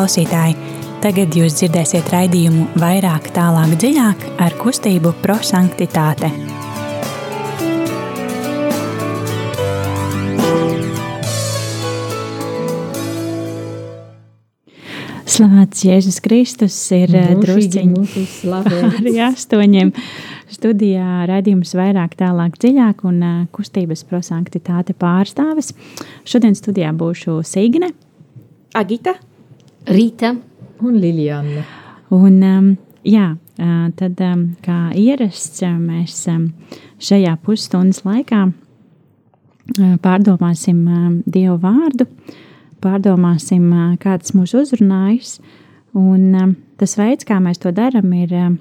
Klausītāji, tagad jūs dzirdēsiet raidījumu vairāk, tālāk, dziļāk ar kustību prosanktitāte. Slavēts Jēzus Kristus ir eh, drusciņi arī astoņiem. Studijā raidījums vairāk, tālāk, dziļāk un uh, kustības prosanktitāte pārstāvis. Šodien studijā būšu Signe, Agita, Rīta un Liljana. Un, um, jā, uh, tad, um, kā ierasts, uh, mēs um, šajā pusstundas laikā uh, pārdomāsim uh, Dievu vārdu, pārdomāsim, uh, kāds mūs uzrunājis. Un um, tas veids, kā mēs to darām, ir uh,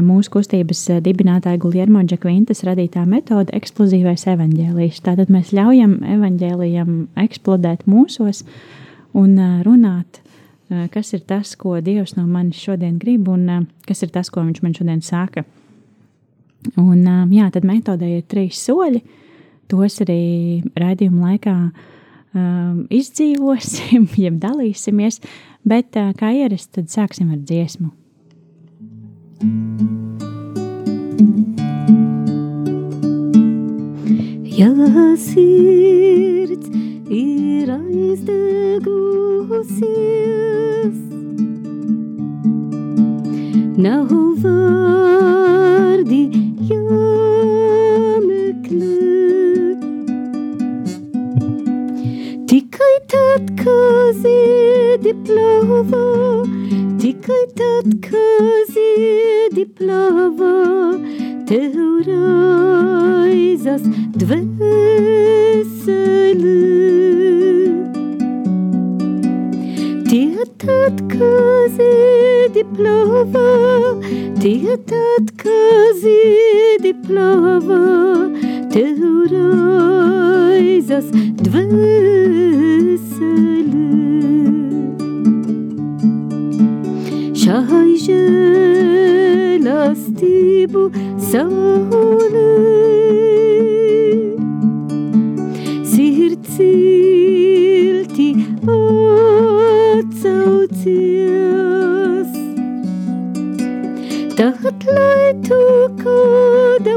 mūsu kustības dibinātāja Guljermo Džekvintas radītā metode eksplozīvais evaņģēlijs. Tātad mēs ļaujam evaņģēlijam eksplodēt mūsos un runāt, kas ir tas, ko Dievs no manis šodien grib un kas ir tas, ko viņš man šodien saka. Un, jā, tad metodē ir trīs soļi. Tos arī raidījuma laikā um, izdzīvosim, jeb dalīsimies, bet kā ierasts, tad sāksim ar dziesmu. Ja sirds ir aizdegusies, nav vārdi jāmeklē. Tikai tad, kad ziedi plavā, tikai tad, kad ziedi plavā, tev raizas dvēseli. Tie tad, kad ziedi plavā, tie tad, kad ziedi plavā, tev raizas dvēseli. Šai žēlastību saulē sirds silti atsaucies. Tad, lai tu kāda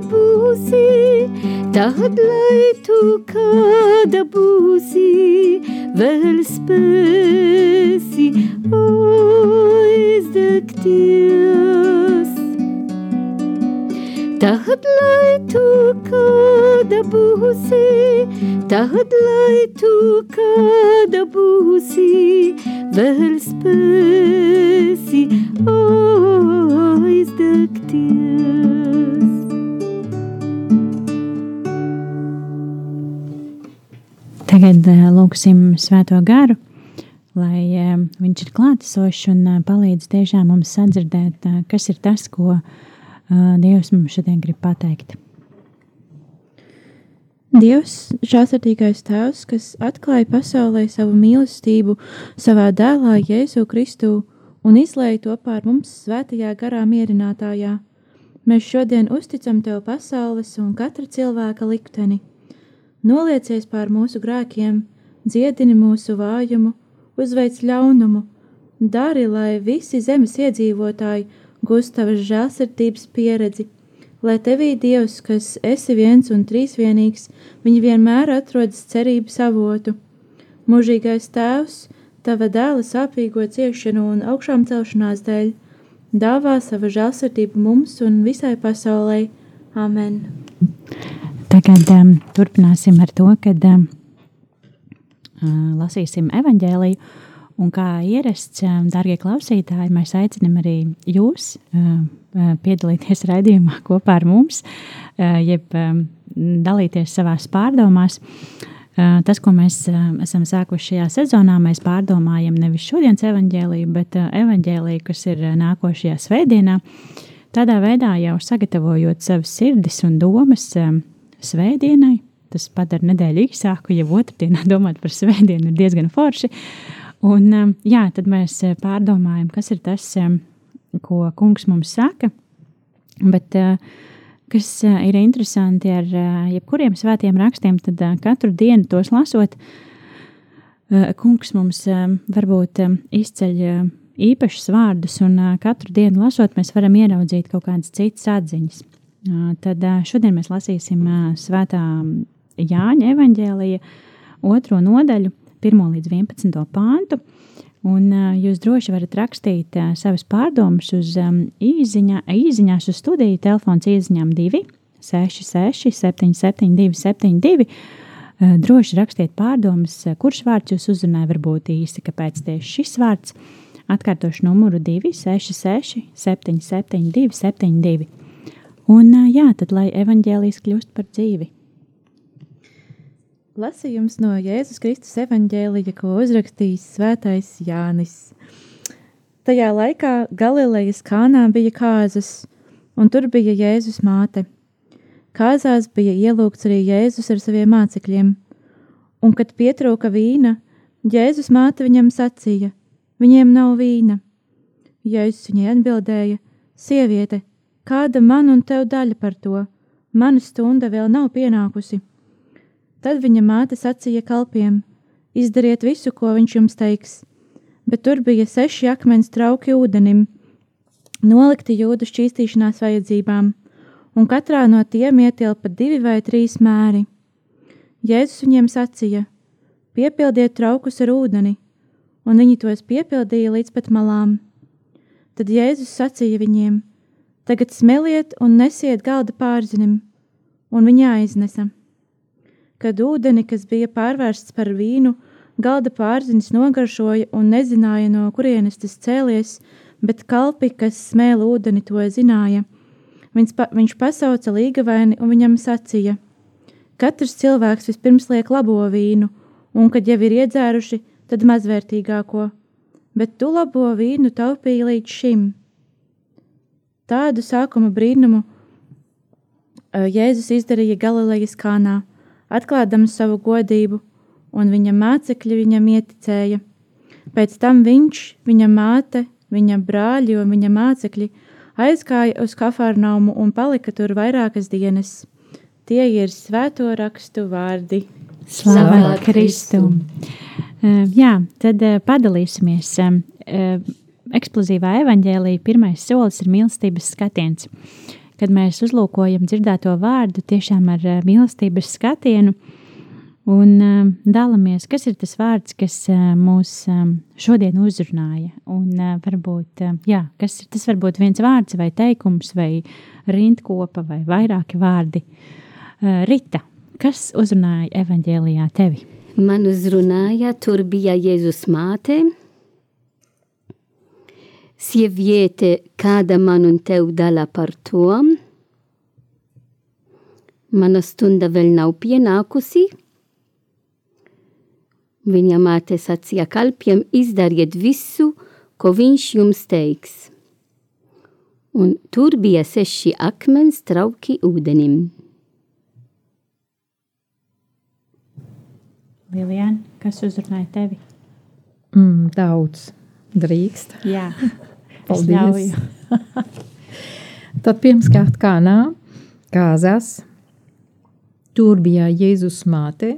Svēto garu, lai uh, viņš ir klātesošs un uh, palīdz tiešām mums sadzirdēt, uh, kas ir tas, ko Dievs mums šodien grib pateikt. Dievs, žāsardīgais Tēvs, kas atklāja pasaulē savu mīlestību savā dēlā Jēzu Kristu un izlēja to pār mums svētajā garā mierinātājā, mēs šodien uzticam Tev pasaules un katra cilvēka likteni. Noliecies pār mūsu grēkiem, dziedini mūsu vājumu, uzveic ļaunumu, dari, lai visi zemes iedzīvotāji gūst tavas žēlsirdības pieredzi, lai tevī Dievs, kas esi viens un trīsvienīgs, viņi vienmēr atrodas cerības avotu. Mūžīgais Tēvs, tava dēla sāpīgo ciešanu un augšām celšanās dēļ, dāvā sava žēlsirdību mums un visai pasaulē. Amen! Tagad um, turpināsim ar to, kad um, lasīsim evaņģēliju. Un kā ierasts, darbie klausītāji, mēs aicinām arī jūs piedalīties raidījumā kopā ar mums, jeb dalīties savās pārdomās. Tas, ko mēs esam sākuši šajā sezonā, mēs pārdomājam nevis šodienas evaņģēliju, bet evaņģēliju, kas ir nākošajā svētdienā. Tādā veidā jau sagatavojot savas sirdis un domas. Svētdienai. Tas padara nedēļu īsāku, ja otrdienā domāt par svētdienu ir diezgan forši. Un, jā, tad mēs pārdomājam, kas ir tas, ko kungs mums saka. Bet, kas ir interesanti ar jebkuriem svētiem rakstiem, tad katru dienu tos lasot, kungs mums varbūt izceļ īpašus vārdus, un katru dienu lasot, mēs varam ieraudzīt kaut kādas citas atziņas. Tad šodien mēs lasīsim Svētā Jāņa evaņģēlija otro nodaļu, 1 līdz 11 pāntu. Un uh, jūs droši varat rakstīt uh, savas pārdomas uz um, īziņā, īziņās uz studiju telefons īziņām 2 66 772 72. Uh, droši rakstiet pārdomas, kurš vārds jūs uzrunāja varbūt īsi, kāpēc tieši šis vārds. Atkārtošu numuru 266 772 72. Un jā, tad lai evaņģēlijas kļūst par dzīvi. Lasījums no Jēzus Kristus evanģēlija, ko uzrakstījis Svētais Jānis. Tajā laikā Galilejas kānā bija kāzas, un tur bija Jēzus māte. Kāzās bija ielūgts arī Jēzus ar saviem mācekļiem, un, kad pietrūka vīna, Jēzus māte viņam sacīja: Viņiem nav vīna. Jēzus viņai atbildēja: Sieviete, kāda man un tev daļa par to? Mana stunda vēl nav pienākusi. Tad viņa māte sacīja kalpiem: Izdariet visu, ko viņš jums teiks. Bet tur bija seši akmens trauki ūdenim, nolikti jūdu šķīstīšanās vajadzībām, un katrā no tiem ietilpa divi vai trīs mēri. Jēzus viņiem sacīja: Piepildiet traukus ar ūdeni, un viņi tos piepildīja līdz pat malām. Tad Jēzus sacīja viņiem: Tagad smeliet un nesiet galda pārzinim, un viņi aiznesa kad ūdeni, kas bija pārvērsts par vīnu, galda pārziņas nogaršoja un nezināja, no kurienes tas cēlies, bet kalpi, kas smēla ūdeni, to zināja. Viņš, pa, viņš pasauca līgavaini un viņam sacīja: Katrs cilvēks vispirms liek labo vīnu, un, kad jau ir iedzēruši, tad mazvērtīgāko, bet tu labo vīnu taupīji līdz šim. Tādu sākuma brīnumu Jēzus izdarīja Galilejas kānā atklādams savu godību, un viņa mācekļi viņam ieticēja. Pēc tam viņš, viņa māte, viņa brāļi un viņa mācekļi aizgāja uz Kafarnaumu un palika tur vairākas dienas. Tie ir svēto rakstu vārdi. Slavu Kristum! Uh, jā, tad padalīsimies. Eksplozīvā evaņģēlīja pirmais solis ir mīlestības skatiens. Kad mēs uzlūkojam dzirdēto vārdu tiešām ar uh, mīlestības skatienu un uh, dalāmies, kas ir tas vārds, kas uh, mūs šodien uzrunāja. Un varbūt, jā, kas ir tas varbūt viens vārds vai teikums vai rindkopa vai vairāki vārdi. Rita, kas uzrunāja evaņģēlijā tevi? Man uzrunāja, tur bija Jēzus māte, sieviete, kāda man un tev dala par to. Mana stunda vēl nav pienākusi. Viņa māte sacīja kalpiem, izdariet visu, ko viņš jums teiks. Un tur bija seši akmens trauki ūdenim. Lilian, kas uzrunāja tevi? Mm, daudz drīkst. Jā. Paldies! Tad pirmkārt kānā kāzās, tur bija Jēzus māte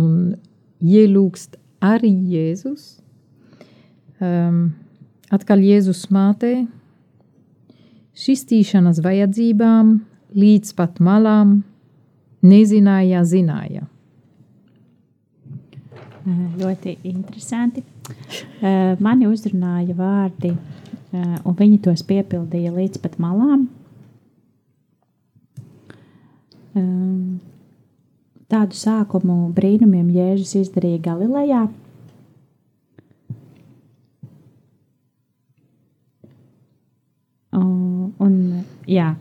un ielūgst arī Jēzus. Um, atkal Jēzus māte šistīšanas vajadzībām līdz pat malām nezināja, zināja. Ļoti interesanti. Eh, mani uzrunāja vārdi, eh, un viņi tos piepildīja līdz pat malām. Ehm, tādu sākumu brīnumiem Jēzus izdarīja Galilejā. Un, un jā,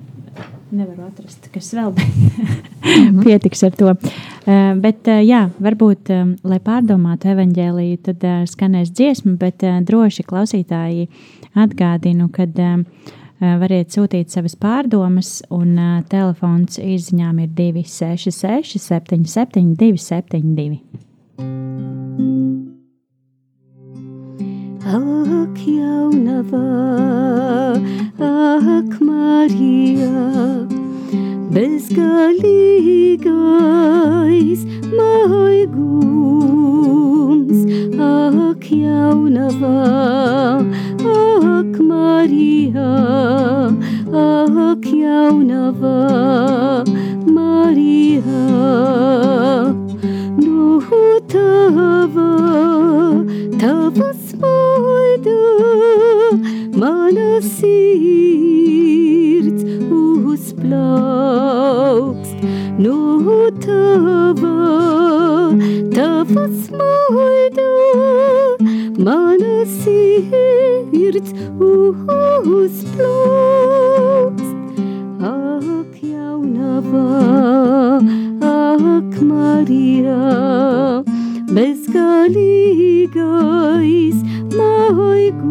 nevaru atrast, kas vēl mhm. pietiks ar to. Uh, bet, uh, jā, varbūt, um, lai pārdomātu evaņģēlīju, tad skanēs dziesma, bet droši klausītāji atgādinu, kad variet sūtīt savas pārdomas, un telefons izziņām ir 266 77 272. Ak, jaunava, ak, Marija, bezgalīgais maigums, ak jaunavā, ak Marija, ak jaunavā, Marija. Nu tava, tava smaidu, mana sirds uzplaukst. Nu tava, tava smaidu, mana sirds uzplaukst. Ak, jaunavā, ak, Marija, bezgalīgais maigums,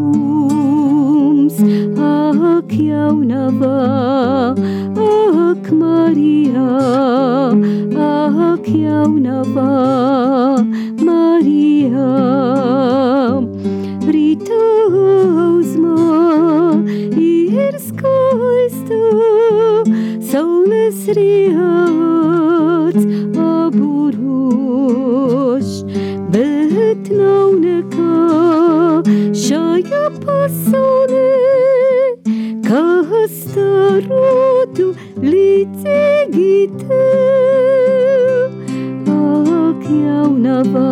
ak, jaunavā, ak, Marija, ak, jaunavā, Marija. Rīta uzmā ir skaista, saules riets pasaulē, kas starotu līdzīgi tev. Ak, jaunavā,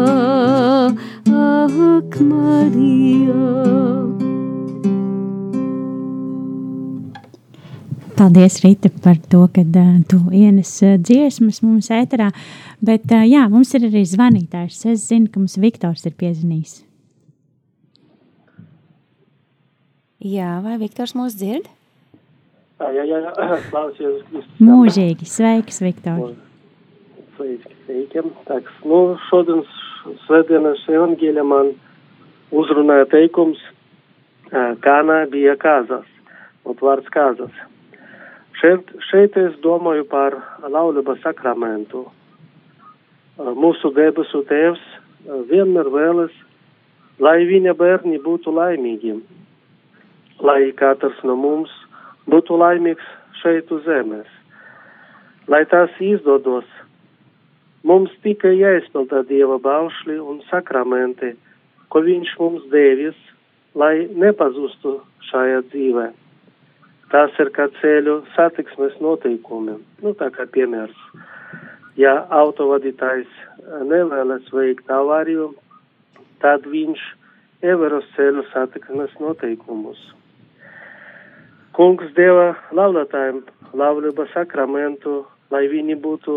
ak, Marija. Paldies, Rīta, par to, ka uh, tu ienes uh, dziesmas mums ēterā. Bet, uh, jā, mums ir arī zvanītājs. Es zinu, ka mums Viktors ir piezvanījis. Jā, vai Viktors mūs dzird? Jā, jā, jā. klausies. Mūžīgi, sveiks, Viktor. Sveiki, sveikiem. Tāks, nu, šodien svētdienas evangelija man uzrunāja teikums Kānā bija kāzas, un vārds kāzas. Šeit, šeit es domāju par laulību sakramentu. Mūsu debesu tēvs vienmēr vēlas, lai viņa bērni būtu laimīgiem lai katrs no mums būtu laimīgs šeit uz zemes. Lai tas izdodos, mums tikai jāizpilda Dieva baušļi un sakramenti, ko Viņš mums devis, lai nepazustu šajā dzīvē. Tas ir kā ceļu satiksmes noteikumi. Nu, tā kā piemērs. Ja autovadītājs nevēlas veikt avāriju, tad viņš ievēros ceļu satiksmes noteikumus. Kungs deva laulātājiem laulības sakramentu, lai viņi būtu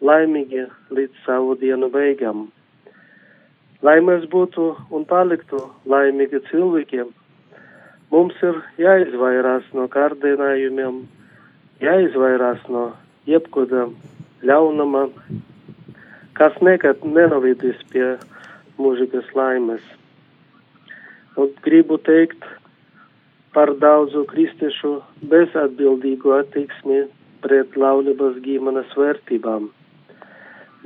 laimīgi līdz savu dienu beigām. Lai mēs būtu un paliktu laimīgi cilvēkiem, mums ir jāizvairās no kārdinājumiem, jāizvairās no jebkura ļaunuma, kas nekad nenovedīs pie mūžīgas laimes. Un gribu teikt par daudzu kristiešu bezatbildīgu attieksmi pret laulības ģimenes vērtībām.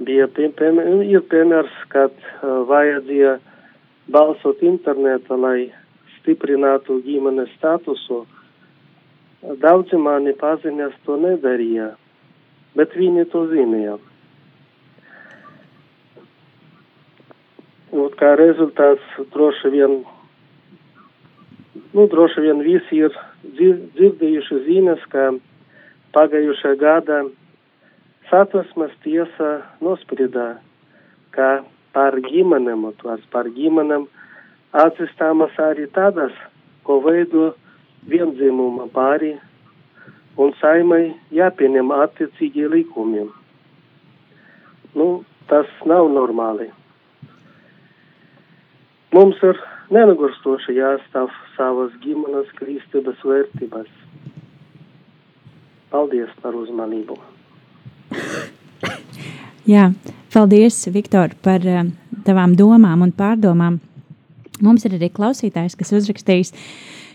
Bija ir piemērs, kad vajadzēja balsot internetā, lai stiprinātu ģimenes statusu. Daudzi mani paziņas to nedarīja, bet viņi to zināja. Un kā rezultāts droši vien, nu, droši vien visi ir dzir- dzirdējuši ziņas, ka pagājušā gada satversmes tiesa nospriedā, ka par ģimenēm, un tos par ģimenēm atzīstamas arī tādas, ko veido viendzimuma pāri, un saimai jāpieņem attiecīgie likumi. Nu, tas nav normāli. Mums ir nenogurstoši jāstāv savas ģimenes kristības vērtības. Paldies par uzmanību! Jā, paldies, Viktor, par uh, tavām domām un pārdomām. Mums ir arī klausītājs, kas uzrakstījis,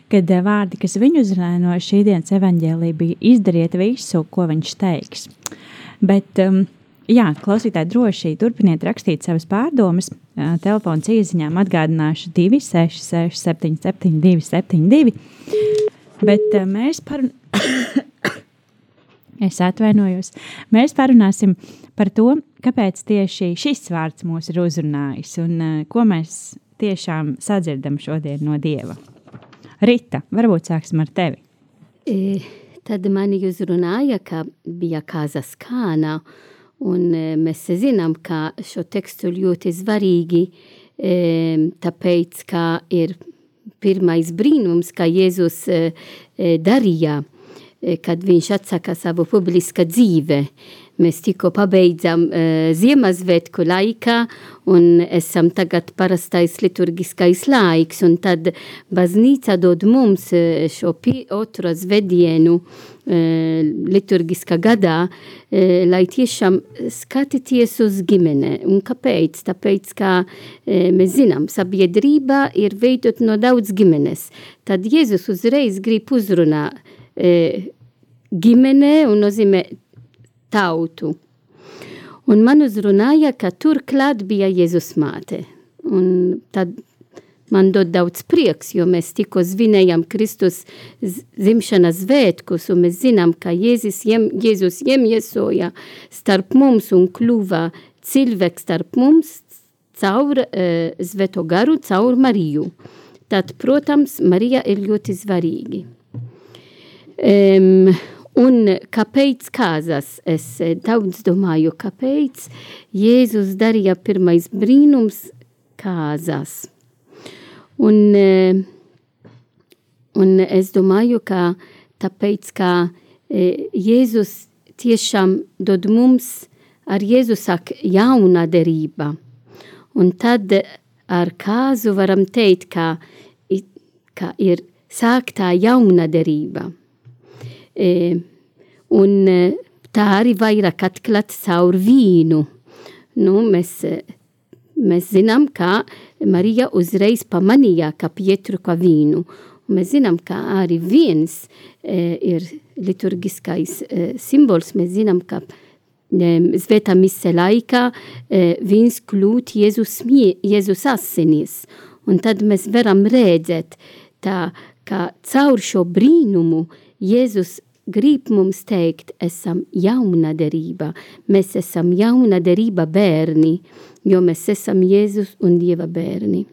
ka uh, vārdi, kas viņu uzrunāja no šī dienas evaņģēlī, bija izdariet visu, ko viņš teiks. Bet, um, jā, klausītāji droši turpiniet rakstīt savas pārdomas. Uh, telefons ieziņām atgādināšu 266 77 272. Bet uh, mēs par... Es atvainojos. Mēs parunāsim par to, kāpēc tieši šis vārds mūs ir uzrunājis un uh, ko mēs tiešām sadzirdam šodien no Dieva. Rita, varbūt sāksim ar tevi. E, tad mani uzrunāja, ka bija kāzas kāna, un e, mēs zinām, ka šo tekstu ļoti svarīgi, e, tāpēc, ka ir pirmais brīnums, ka Jēzus e, e, darīja, kad viņš atsaka savu publiska dzīve. Mēs tikko pabeidzam uh, Ziemassvētku laikā, un esam tagad parastais liturgiskais laiks, un tad baznīca dod mums uh, šo otro zvedienu uh, liturgiskā gadā, uh, lai tiešām skatīties uz ģimene. Un kāpēc? Tāpēc, ka uh, mēs zinām, sabiedrība ir veidot no daudz ģimenes. Tad Jēzus uzreiz grib uzrunāt uh, ģimene un nozīmē tautu. Un man uzrunāja, ka tur klāt bija Jēzus māte. Un tad man dod daudz prieks, jo mēs tikko svinējam Kristus zimšanas svētkus, un mēs zinām, ka Jēzus jem, Jēzus iemiesoja starp mums un kļuva cilvēks starp mums caur uh, svēto garu, caur Mariju. Tad, protams, Marija ir ļoti svarīgi. Um, Un kāpēc kāzas? Es eh, daudz domāju, kāpēc Jēzus darīja pirmais brīnums kāzas. Un, eh, un es domāju, ka tāpēc, ka eh, Jēzus tiešām dod mums ar Jēzu saka jauna derība. Un tad ar kāzu varam teikt, ka, ka ir sāktā jauna derība. E, un e, tā arī vairāk atklāt caur vīnu. Nu, mēs, e, mēs zinām, ka Marija uzreiz pamanīja, ka Pietru kā vīnu. Un mēs zinām, ka arī viens e, ir liturgiskais e, simbols. Mēs zinām, ka e, Svētā mise laikā e, viņš kļūt Jēzus, Jēzus asinis. Un tad mēs varam redzēt, tā, ka caur šo brīnumu Jēzus grib mums teikt, esam jauna derība. Mēs esam jauna derība bērni, jo mēs esam Jēzus un Dieva bērni.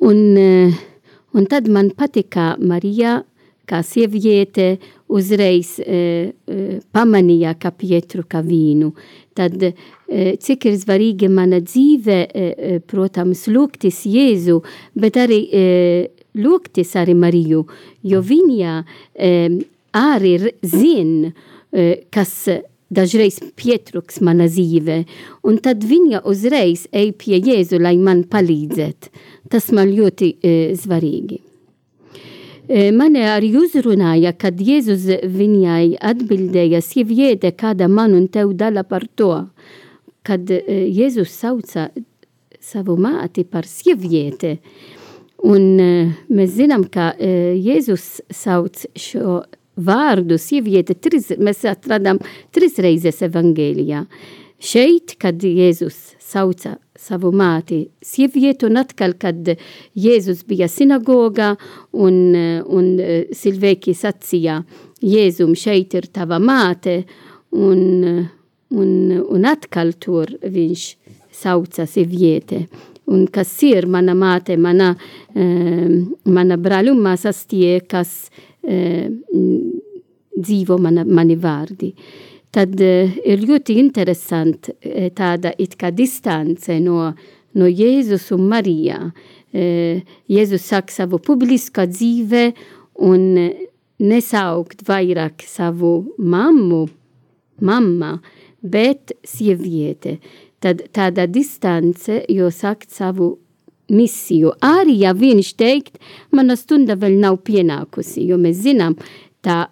Un, eh, un tad man patika Marija, kā sieviete, uzreiz e, e, pamanīja, ka Pietru kā vīnu. Tad, e, cik ir svarīgi mana dzīve, e, protams, lūgtis Jēzu, bet arī e, lūgtis arī Mariju, jo viņa e, arī zina, e, kas dažreiz pietrūks mana dzīve, un tad viņa uzreiz ej pie Jēzu, lai man palīdzētu. Tas man ļoti e, svarīgi. E, mani arī uzrunāja, kad Jēzus viņai atbildēja, sieviete, kāda man un tev dala par to, kad e, Jēzus sauca savu māti par sievieti, Un uh, mēs zinām, ka uh, Jēzus sauc šo vārdu sieviete, trīs, mēs atradām trīs reizes evangēlijā. Šeit, kad Jēzus sauca savu māti sievieti, un atkal, kad Jēzus bija sinagogā, un, un cilvēki sacīja, Jēzum, šeit ir tava māte, un, un, un atkal tur viņš sauca sieviete un kas ir mana māte, mana, uh, mana brāļumāsas tie, kas uh, dzīvo mana, mani vārdi. Tad uh, ir ļoti interesanti uh, tāda it kā distance no, no Jēzus un Marija. Uh, Jēzus saka savu publisko dzīve un nesaukt vairāk savu mammu, mamma, bet sieviete tad tāda distance, jo sakt savu misiju. Arī, ja viņš teikt, mana stunda vēl nav pienākusi, jo mēs zinām, tā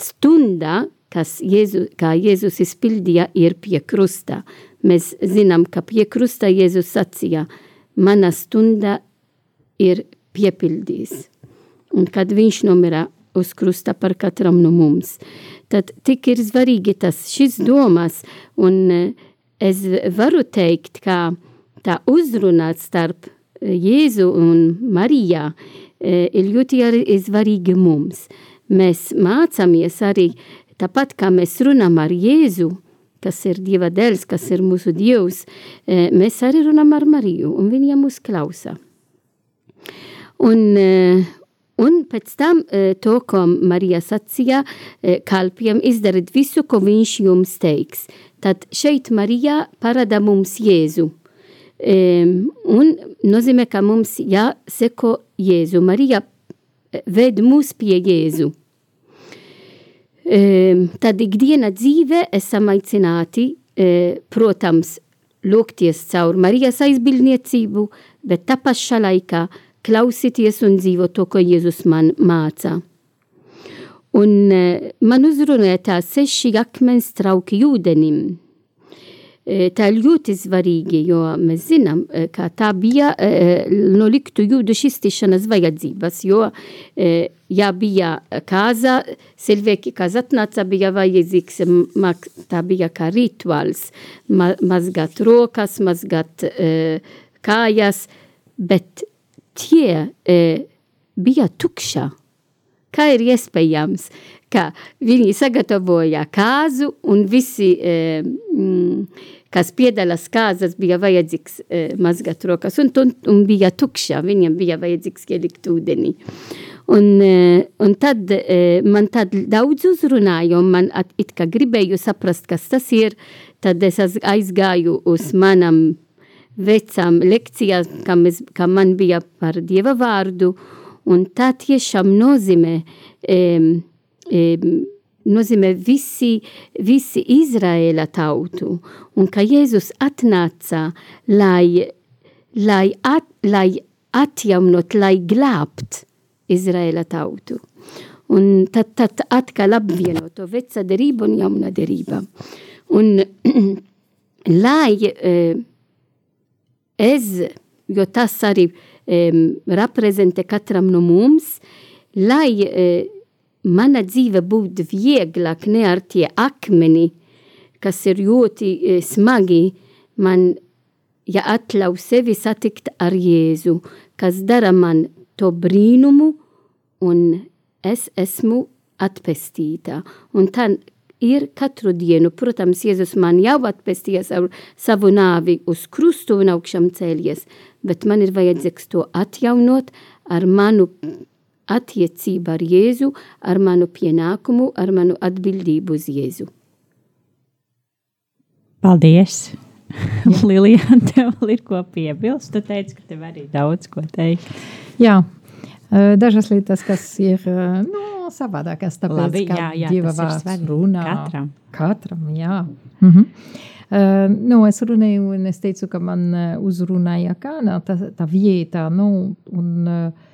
stunda, kas Jēzu, kā Jēzus izpildīja, ir pie krusta. Mēs zinām, ka pie krusta Jēzus sacīja, mana stunda ir piepildījis. Un kad viņš nomira uz krusta par katram no mums, tad tik ir svarīgi tas šis domas un es varu teikt, ka tā uzrunāt starp eh, Jēzu un Marijā eh, ir ļoti arī svarīgi mums. Mēs mācāmies arī tāpat kā mēs runām ar Jēzu, kas ir Dieva dēls, kas ir mūsu Dievs, e, mēs arī runām ar Mariju, un viņa mūs klausa. Un, e, un pēc tam e, to, ko Marija sacīja, kalpiem izdariet visu, ko viņš jums teiks. Tad šeit Marija parāda mums Jēzu. Un nozīmē, ka mums jāseko Jēzu. Marija ved mūs pie Jēzu. Tad ikdiena dzīve esam aicināti, protams, lūgties caur Marijas aizbildniecību, bet tā pašā laikā klausīties un dzīvot to, ko Jēzus man māca. Un man uzrunāja tā seši akmens trauki ūdenim. Tā ir ļoti svarīgi, jo mēs zinām, ka tā bija no liktu jūdu šistīšanas vajadzības, jo ja bija kāza, cilvēki, kas atnāca, bija vajadzīgs, tā bija kā rituāls, ma mazgāt rokas, mazgāt kājas, bet tie bija tukša. Kā ir iespējams, ka viņi sagatavoja kāzu un visi mm, kas piedalās kāzas, bija vajadzīgs e, mazgāt rokas, un, un, un bija tukša, viņam bija vajadzīgs ielikt ūdeni. Un, e, un tad e, man tad daudz uzrunāja, un man at, it kā gribēju saprast, kas tas ir, tad es aizgāju uz manam vecām lekcijām, kam, es, kam man bija par Dieva vārdu, un tā tiešām nozīmē, e, e, nozīmē visi, visi Izraēla tautu, un ka Jēzus atnāca, lai, lai, at, lai atjaunot, lai glābt Izraēla tautu. Un tad, tad atkal apvienot to veca derību un jauna derība. Un lai eh, es, jo tas arī eh, reprezentē katram no mums, lai eh, mana dzīve būtu vieglāk, ne ar tie akmeni, kas ir ļoti e, smagi, man ja atļauj sevi satikt ar Jēzu, kas dara man to brīnumu, un es esmu atpestīta. Un tā ir katru dienu. Protams, Jēzus man jau atpestījies ar savu nāvi uz krustu un augšām cēlies, bet man ir vajadzīgs to atjaunot ar manu attiecība ar Jēzu, ar manu pienākumu, ar manu atbildību uz Jēzu. Paldies! Lilijā, tev ir ko piebilst. Tu teici, ka tev arī daudz ko teikt. Jā, dažas lietas, kas ir nu, savādākas, tāpēc, Labi, jā, jā, Dieva vārds runā. Katram. Katram, jā. Mhm. Uh, nu, es runēju, un es teicu, ka man uzrunāja kāna tā, tā vieta, nu, un uh,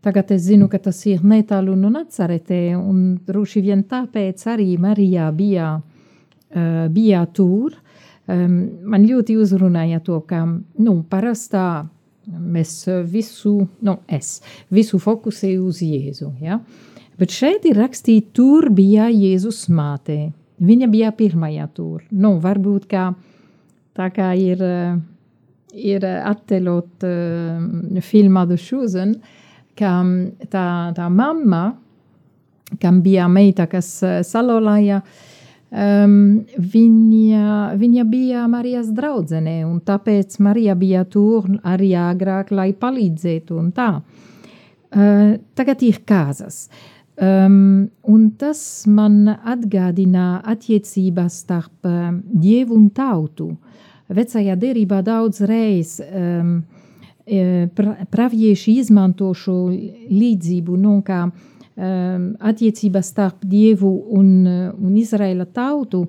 Tagad es zinu, ka tas ir netālu no Nacaretē, un droši vien tāpēc arī Marijā bija, uh, bija tur. Um, man ļoti uzrunāja to, ka nu, parastā mēs visu, nu, es visu fokusēju uz Jēzu. Ja? Bet šeit ir rakstīts, tur bija Jēzus māte. Viņa bija pirmajā tur. Nu, varbūt kā tā kā ir, ir attēlot uh, filmā The Chosen, uh, ka tā, tā mamma, kam bija meita, kas salolāja, um, viņa, viņa bija Marijas draudzene, un tāpēc Marija bija tur arī agrāk, lai palīdzētu. Uh, tagad ir kāzas. Um, un tas man atgādina attiecības starp um, dievu un tautu. Vecajā derībā daudz reiz um, pravieši izmanto šo līdzību, nu, kā um, attiecības starp Dievu un, un Izraela tautu,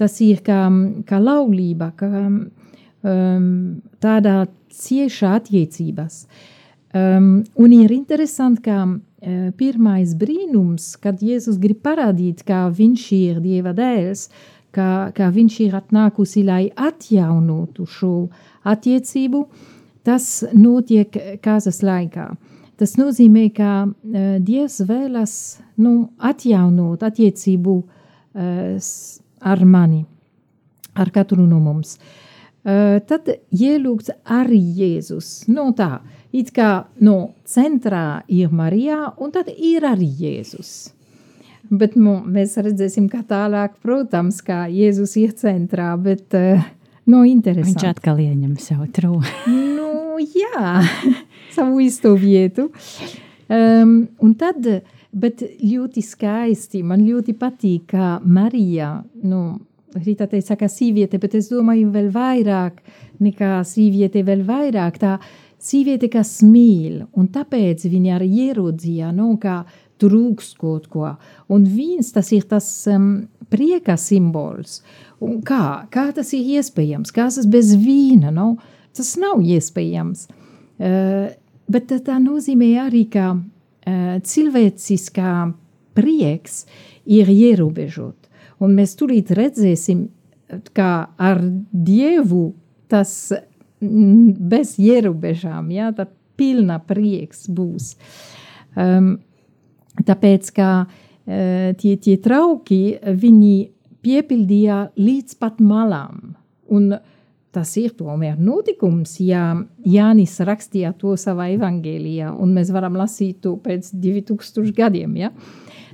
tas ir kā, kā laulība, kā um, tādā cieša attiecības. Um, un ir interesanti, ka uh, pirmais brīnums, kad Jēzus grib parādīt, ka viņš ir Dieva dēls, ka, ka viņš ir atnākusi, lai atjaunotu šo attiecību, uh, Tas notiek kāzas laikā. Tas nozīmē, ka uh, Dievs vēlas nu, atjaunot attiecību uh, ar mani, ar katru no mums. Uh, tad ielūgts arī Jēzus. Nu, tā, it kā no centrā ir Marija, un tad ir arī Jēzus. Bet nu, mēs redzēsim, kā tālāk, protams, kā Jēzus ir centrā, bet uh, nu, interesanti. Viņš atkal ieņem savu trūku. nu, jā, savu. Um, un tad, bet ļoti skaisti, man ļoti patīk, kā Marija, nu, Rīta teica, ka sīviete, bet es domāju vēl vairāk nekā sīviete, vēl vairāk tā sīviete, kas mīl, un tāpēc viņa arī ierodzīja, nu, kā trūks kaut ko. Un vīns tas ir tas um, prieka simbols. Un kā, kā tas ir iespējams? Kā tas bez vīna? Nu? Tas nav iespējams. Uh, bet tā nozīmē arī, ka uh, cilvēciskā prieks ir ierobežot. Un mēs turīt redzēsim, kā ar Dievu tas bez ierobežām, ja, tā pilna prieks būs. Um, tāpēc, ka uh, tie, tie trauki, viņi piepildīja līdz pat malām. Un tas ir tomēr notikums, ja Jānis rakstīja to savā evangēlijā, un mēs varam lasīt to pēc 2000 gadiem, ja.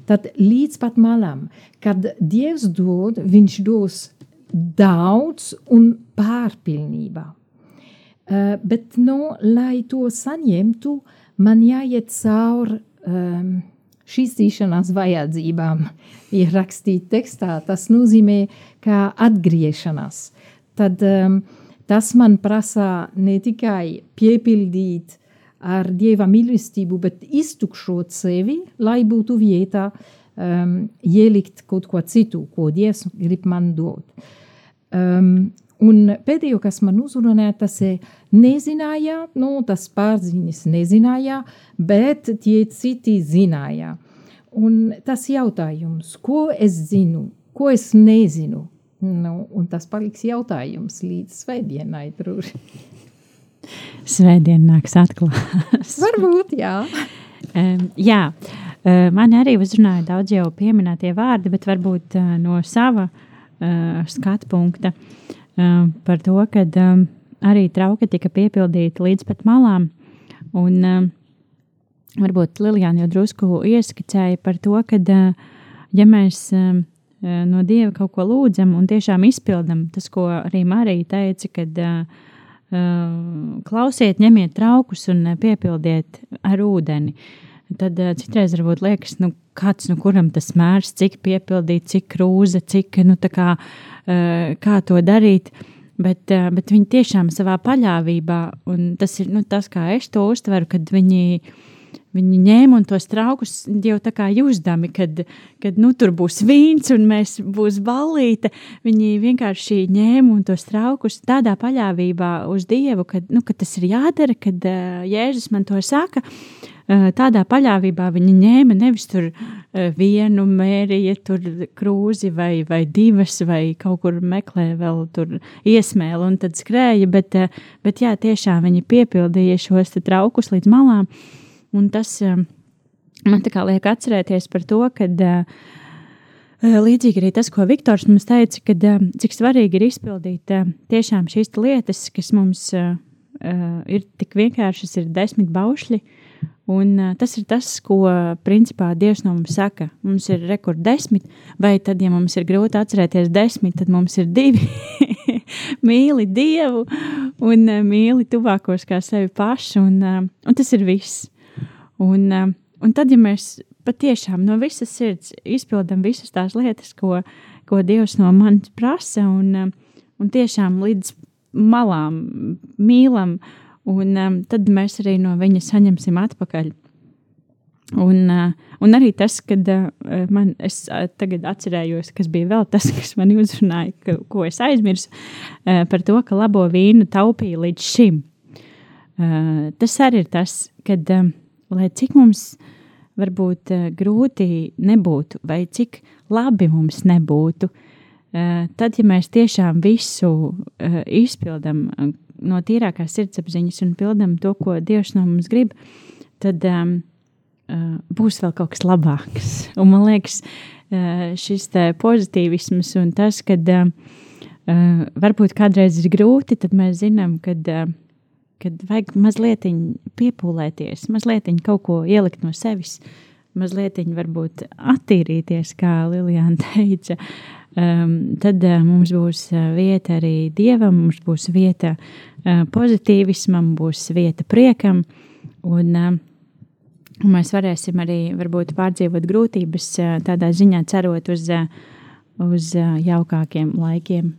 Tad līdz pat malām, kad Dievs dod, viņš dos daudz un pārpilnībā. Uh, bet, nu, lai to saņemtu, man jāiet cauri um, šīs zīšanās vajadzībām. Ir rakstīts tekstā, tas nozīmē, kā atgriešanās. Tad um, tas man prasa ne tikai piepildīt ar dieva mīlestību, bet iztukšot sevi, lai būtu vietā um, ielikt kaut ko citu, ko dievs grib man dot. Um, Un pēdējo, kas man uzrunāja, tas ir nezināja, nu, tas pārziņas nezināja, bet tie citi zināja. Un tas jautājums, ko es zinu, ko es nezinu, nu, un tas paliks jautājums līdz svētdienai droši. Svētdien nāks atklās. Varbūt, jā. um, jā, uh, man arī uzrunāja daudz jau pieminētie vārdi, bet varbūt uh, no sava uh, skatu punkta. Uh, par to, ka um, arī trauka tika piepildīta līdz pat malām. Un, uh, varbūt Lilijāna jau drusku ieskicēja par to, ka, uh, ja mēs uh, no Dieva kaut ko lūdzam un tiešām izpildam, tas, ko arī Marija teica, kad uh, uh, klausiet, ņemiet traukus un piepildiet ar ūdeni. Tad citreiz varbūt liekas, nu, kāds, nu, kuram tas mērs, cik piepildīt, cik krūze, cik, nu, tā kā, kā to darīt. Bet, bet viņi tiešām savā paļāvībā, un tas ir nu, tas, kā es to uztveru, kad viņi, viņi ņēma un tos traukus jau tā kā jūzdami, kad, kad nu, tur būs vīns un mēs būs ballīte. Viņi vienkārši ņēma un tos traukus tādā paļāvībā uz Dievu, ka, nu, ka tas ir jādara, kad uh, Jēzus man to saka. Uh, tādā paļāvībā viņi ņēma nevis tur eh, vienu mērīju, tur krūzi vai, vai divas, vai kaut kur meklē vēl tur iesmēli un tad skrēja, bet, bet jā, tiešām viņi piepildīja šos traukus līdz malām, un tas man tā kā liek atcerēties par to, kad Līdzīgi arī tas, ko Viktors mums teica, kad cik svarīgi ir izpildīt tiešām šīs lietas, kas mums ir tik vienkāršas, ir desmit baušļi, Un, uh, tas ir tas, ko principā Dievs no mums saka. Mums ir rekords desmit, vai tad, ja mums ir grūti atcerēties desmit, tad mums ir divi. mīli Dievu un uh, mīli tuvākos kā sevi pašu, un, uh, un tas ir viss. Un, uh, un tad, ja mēs patiešām no visas sirds izpildām visas tās lietas, ko, ko Dievs no manis prasa, un, uh, un tiešām līdz malām mīlam, un um, tad mēs arī no viņa saņemsim atpakaļ. Un, un arī tas, kad man, es tagad atcerējos, kas bija vēl tas, kas man uzrunāja, ka, ko es aizmirsu, par to, ka labo vīnu taupīja līdz šim. Tas arī ir tas, kad, lai cik mums varbūt uh, grūti nebūtu, vai cik labi mums nebūtu, uh, tad, ja mēs tiešām visu uh, izpildam, no tīrākās sirdsapziņas un pildam to, ko Dievs no mums grib, tad um, būs vēl kaut kas labāks. Un man liekas, šis pozitīvisms un tas, ka uh, uh, varbūt kādreiz ir grūti, tad mēs zinām, ka uh, kad vajag mazliet piepūlēties, mazliet kaut ko ielikt no sevis, mazliet varbūt attīrīties, kā Lilijāna teica, um, tad uh, mums būs vieta arī dievam, mums būs vieta uh, pozitīvismam, būs vieta priekam. Un, uh, mēs varēsim arī varbūt, pārdzīvot grūtības, uh, tādā ziņā cerot uz, uh, uz uh, jaukākiem laikiem.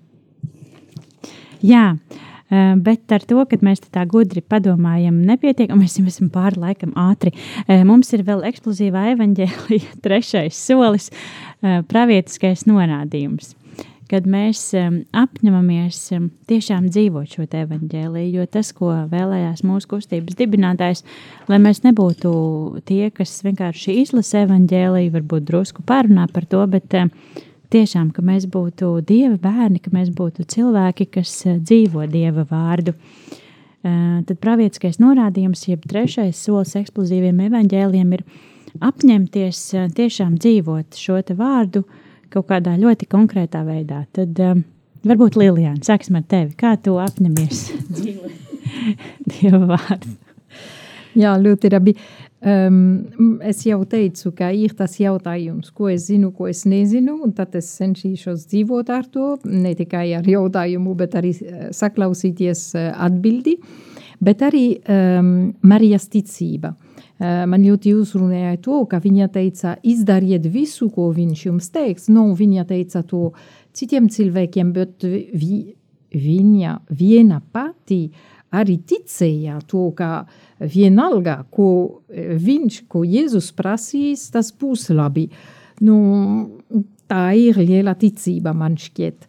Jā, uh, bet ar to, ka mēs tā gudri padomājam, nepietiek, un mēs jau esam pāri laikam ātri. Eh, mums ir vēl eksplozīvā evaņģēlija trešais solis, eh, pravietiskais norādījums kad mēs apņemamies tiešām dzīvot šo evaņģēlīju, jo tas, ko vēlējās mūsu kustības dibinātājs, lai mēs nebūtu tie, kas vienkārši izlasa evaņģēlīju, varbūt drusku pārunā par to, bet tiešām, ka mēs būtu Dieva bērni, ka mēs būtu cilvēki, kas eh, dzīvo Dieva vārdu. Eh, tad pravietiskais norādījums, jeb trešais solis eksplozīviem evaņģēliem ir apņemties eh, tiešām dzīvot šo vārdu kaut kādā ļoti konkrētā veidā. Tad varbūt Lilijāna, sāksim ar tevi. Kā tu apņemies dzīvot Dieva vārdu? Jā, ļoti labi. Um, es jau teicu, ka ir tas jautājums, ko es zinu, ko es nezinu, un tad es cenšīšos dzīvot ar to, ne tikai ar jautājumu, bet arī eh, saklausīties eh, atbildi, bet arī um, Marijas ticība. Uh, man ļoti uzrunāja to, ka viņa teica, izdariet visu, ko viņš jums teiks. Nu, viņa teica to citiem cilvēkiem, bet vi, viņa viena pati arī ticēja to, ka uh, vienalga, ko e, viņš, ko Jēzus prasīs, tas būs labi. Nu, tā ir liela ticība, man šķiet.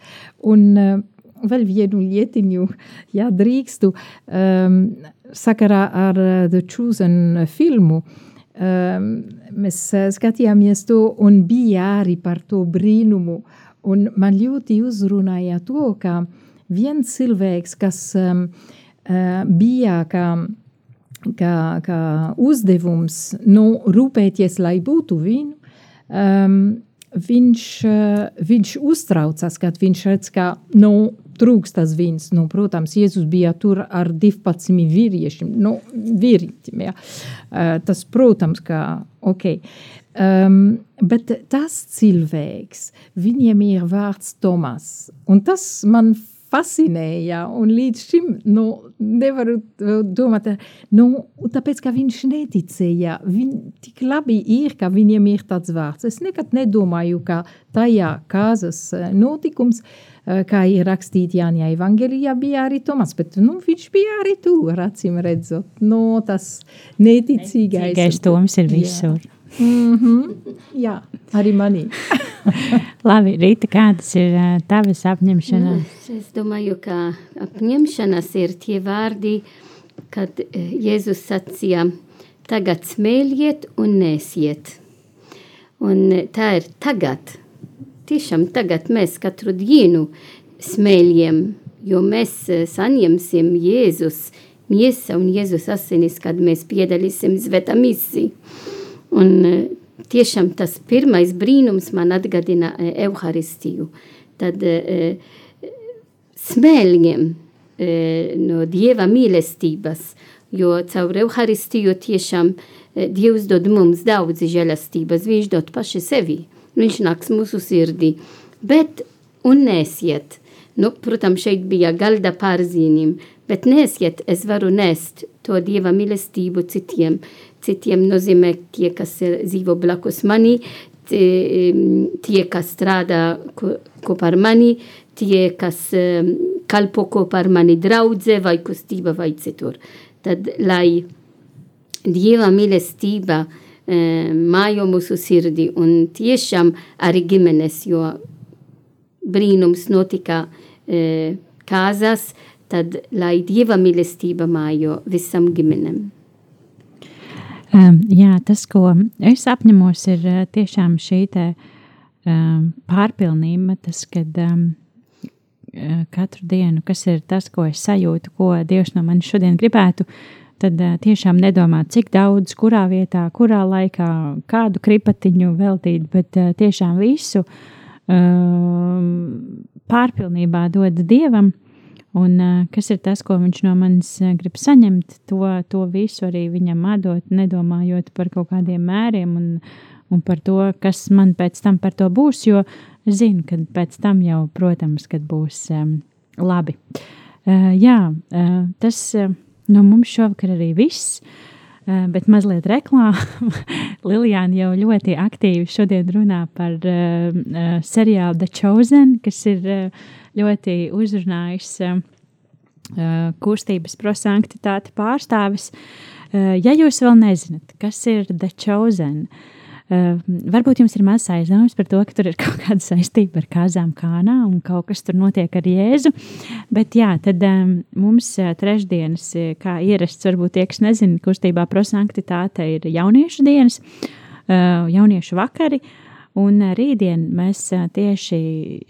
Un uh, vēl vienu lietiņu, ja drīkstu, um, sakarā ar The Chosen filmu, um, mēs skatījāmies to un bija arī par to brīnumu. Un man ļoti uzrunāja to, ka viens cilvēks, kas um, uh, bija kā kā, kā uzdevums nu, rūpēties, lai būtu vīnu, um, viņš, uh, viņš uztraucas, kad viņš redz, ka nu, trūkst tas vīns. Nu, protams, Jēzus bija tur ar 12 vīriešiem, nu, vīrietim. Ja. Uh, tas, protams, ka ok. Um, bet tas cilvēks, viņiem ir vārds Tomas, un tas man fascinēja. Un līdz šim nu, nevaru domāt, nu, tāpēc, ka viņš neticēja. Viņ, tik labi ir, ka viņam ir tāds vārds. Es nekad nedomāju, ka tajā kāzas eh, notikums, eh, kā ir rakstīts Jāņa Evangelijā, bija arī Tomas, bet nu, viņš bija arī tur, acīm redzot. Nu, tas neticīgais. Neticīgais Toms ir visur. Jā. Mm -hmm. Jā, arī manī. Labi, Rīta, kādas ir tavas apņemšanas? Nu, es domāju, ka apņemšanas ir tie vārdi, kad Jēzus sacīja, tagad smēļiet un nesiet. Un tā ir tagad. Tiešām tagad mēs katru dienu smēļiem, jo mēs saņemsim Jēzus miesa un Jēzus asinis, kad mēs piedalīsim svētā misiju. Un tiešām tas pirmais brīnums man atgādina e, Euharistiju. Tad e, smēļiem no Dieva mīlestības, jo caur Euharistiju tiešām Dievs dod mums daudz žēlastības, viņš dod paši sevi, viņš nāks mūsu sirdī. Bet un nesiet, nu, protams, šeit bija galda pārzīmīm, bet nesiet, es varu nest to Dieva mīlestību citiem, citiem nozīmē tie, kas ir dzīvo blakus mani, tie, kas strādā kopā ar mani, tie, kas kalpo kopā ar mani draudze vai kustība vai citur. Tad, lai Dieva mīlestība mājo mūsu sirdi un tiešām arī ģimenes, jo brīnums notika kāzās, tad lai Dieva mīlestība mājo visam ģimenem. Um, jā, tas, ko es apņemos, ir uh, tiešām šī te, um, pārpilnība, tas, kad um, katru dienu, kas ir tas, ko es sajūtu, ko Dievs no manis šodien gribētu, tad uh, tiešām nedomāt, cik daudz, kurā vietā, kurā laikā, kādu kripatiņu veltīt, bet uh, tiešām visu um, pārpilnībā dod Dievam Un kas ir tas, ko viņš no manis grib saņemt, to, to visu arī viņam atdot, nedomājot par kaut kādiem mēriem un, un par to, kas man pēc tam par to būs, jo zinu, ka pēc tam jau, protams, kad būs um, labi. Uh, jā, uh, tas uh, no mums šovakar arī viss. Uh, bet mazliet reklāmā. Lilijāna jau ļoti aktīvi šodien runā par uh, uh, seriālu The Chosen, kas ir uh, ļoti uzrunājis uh, kustības prosanktitāte pārstāvis. Uh, ja jūs vēl nezināt, kas ir The Chosen, varbūt jums ir maz aizdomas par to, ka tur ir kaut kāda saistība ar kāzām kānā un kaut kas tur notiek ar Jēzu. Bet jā, tad um, mums trešdienas, kā ierasts, varbūt tie, kas nezina, kustībā prosanktitāte ir jauniešu dienas, jauniešu vakari. Un rītdien mēs tieši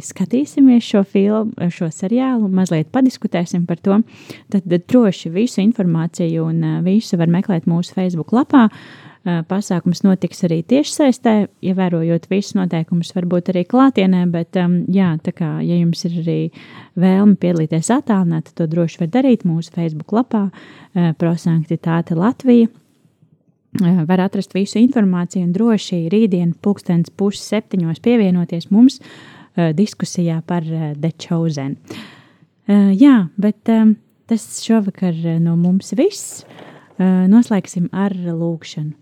skatīsimies šo filmu, šo seriālu, mazliet padiskutēsim par to. Tad droši visu informāciju un visu var meklēt mūsu Facebook lapā. Pasākums notiks arī tiešsaistē, ievērojot visus noteikumus, varbūt arī klātienē, bet, jā, tā kā, ja jums ir arī vēlme piedalīties attālināti, to droši var darīt mūsu Facebook lapā Prosanktitāte Latvija Eh, var atrast visu informāciju un droši rītdien, pulkstenis puses septiņos, pievienoties mums uh, diskusijā par uh, The Chosen. Jā, bet tas šovakar no mums viss. Noslēgsim ar lūkšanu.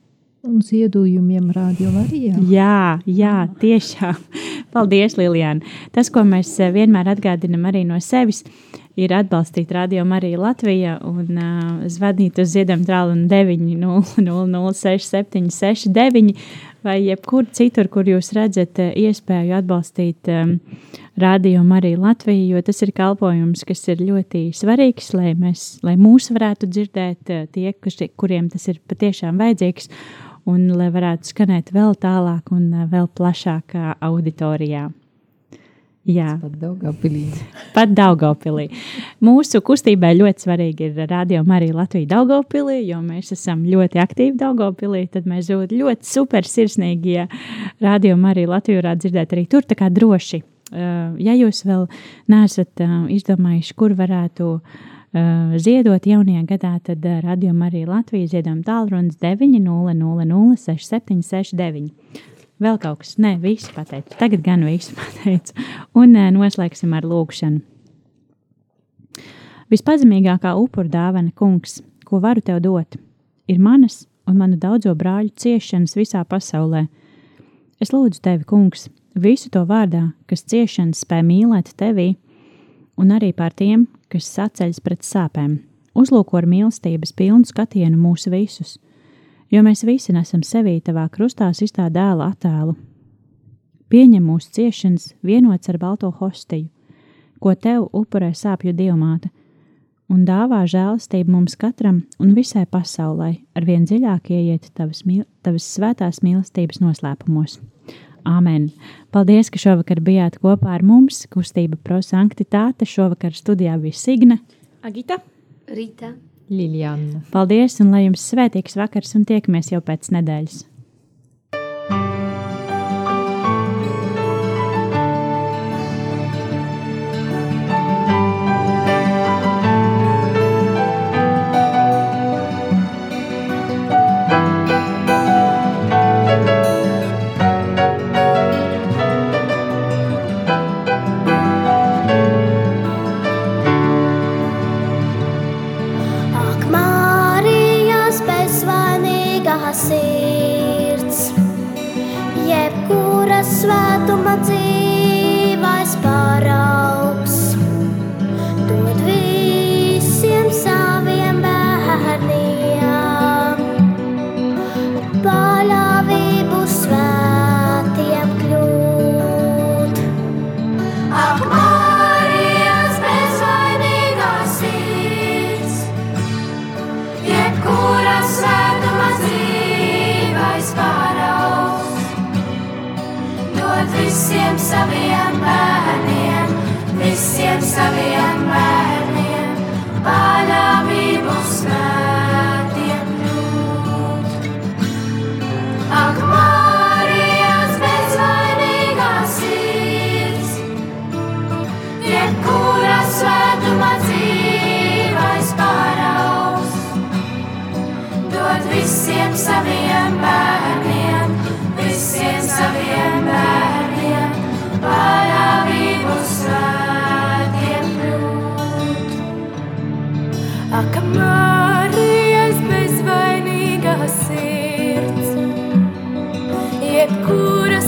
Un ziedojumiem rādio Latvijā. Jā, jā, tiešām. Paldies, Lilijāna. Tas, ko mēs vienmēr atgādinam arī no sevis, uh, ir atbalstīt Radio Mariju Latviju un uh, zvanīt uz ziedojumu tālruni 900-6769 vai jebkur citur, kur jūs redzat iespēju atbalstīt um, Radio Mariju Latviju, jo tas ir kalpojums, kas ir ļoti svarīgs, lai, mēs, lai mūs varētu dzirdēt tie, kas, kuriem tas ir patiešām vajadzīgs un lai varētu skanēt vēl tālāk un vēl plašākā auditorijā. Jā, pat Daugavpilī. pat Daugavpilī. Mūsu kustībai ļoti svarīgi ir radio Marija Latvija Daugavpilī, jo mēs esam ļoti aktīvi Daugavpilī, tad mēs būtu ļoti super sirsnīgi, ja radio Marija Latvija varētu dzirdēt arī tur, tā kā droši. Uh, ja jūs vēl neesat uh, izdomājuši, kur varētu uh, ziedot jaunajā gadā, tad radio Marija Latvija ziedojuma tālrunis 900 6769. Vēl kaut kas, nē, visu pateicu. Tagad gan visu pateicu. Un nē, noslēgsim ar lūkšanu. Vispazemīgākā upura dāvana, kungs, ko varu tev dot, ir manas un manu daudzo brāļu ciešanas visā pasaulē. Es lūdzu tevi, kungs, visu to vārdā, kas ciešanas spēj mīlēt tevī, un arī pār tiem, kas saceļas pret sāpēm. Uzlūko ar mīlestības pilnu skatienu mūsu visus jo mēs visi nesam sevī tavā krustā sistā dēla attēlu. Pieņem mūsu ciešanas vienots ar balto hostiju, ko tev upurē sāpju dievmāte, un dāvā žēlastību mums katram un visai pasaulē, ar vien dziļāk ieiet tavas, tavas svētās mīlestības noslēpumos. Āmen! Paldies, ka šovakar bijāt kopā ar mums. Kustība prosanktitāte šovakar studijā bija Signe, Agita, Rīta. Liljana. Paldies, un lai jums svētīgs vakars, un tiekamies jau pēc nedēļas!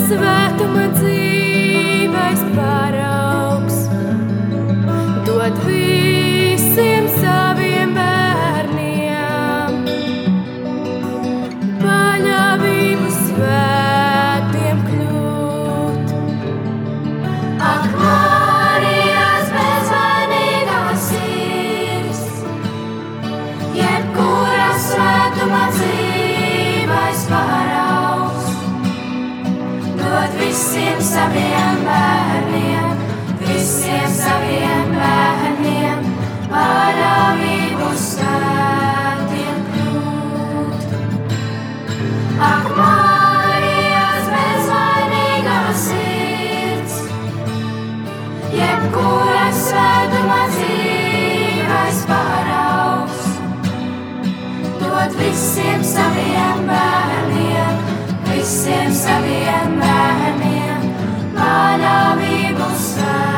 Svētuma dzīves jebkura svētuma dzīves paraugs, dod visiem saviem bērniem, visiem saviem bērniem, paļāvību svētiem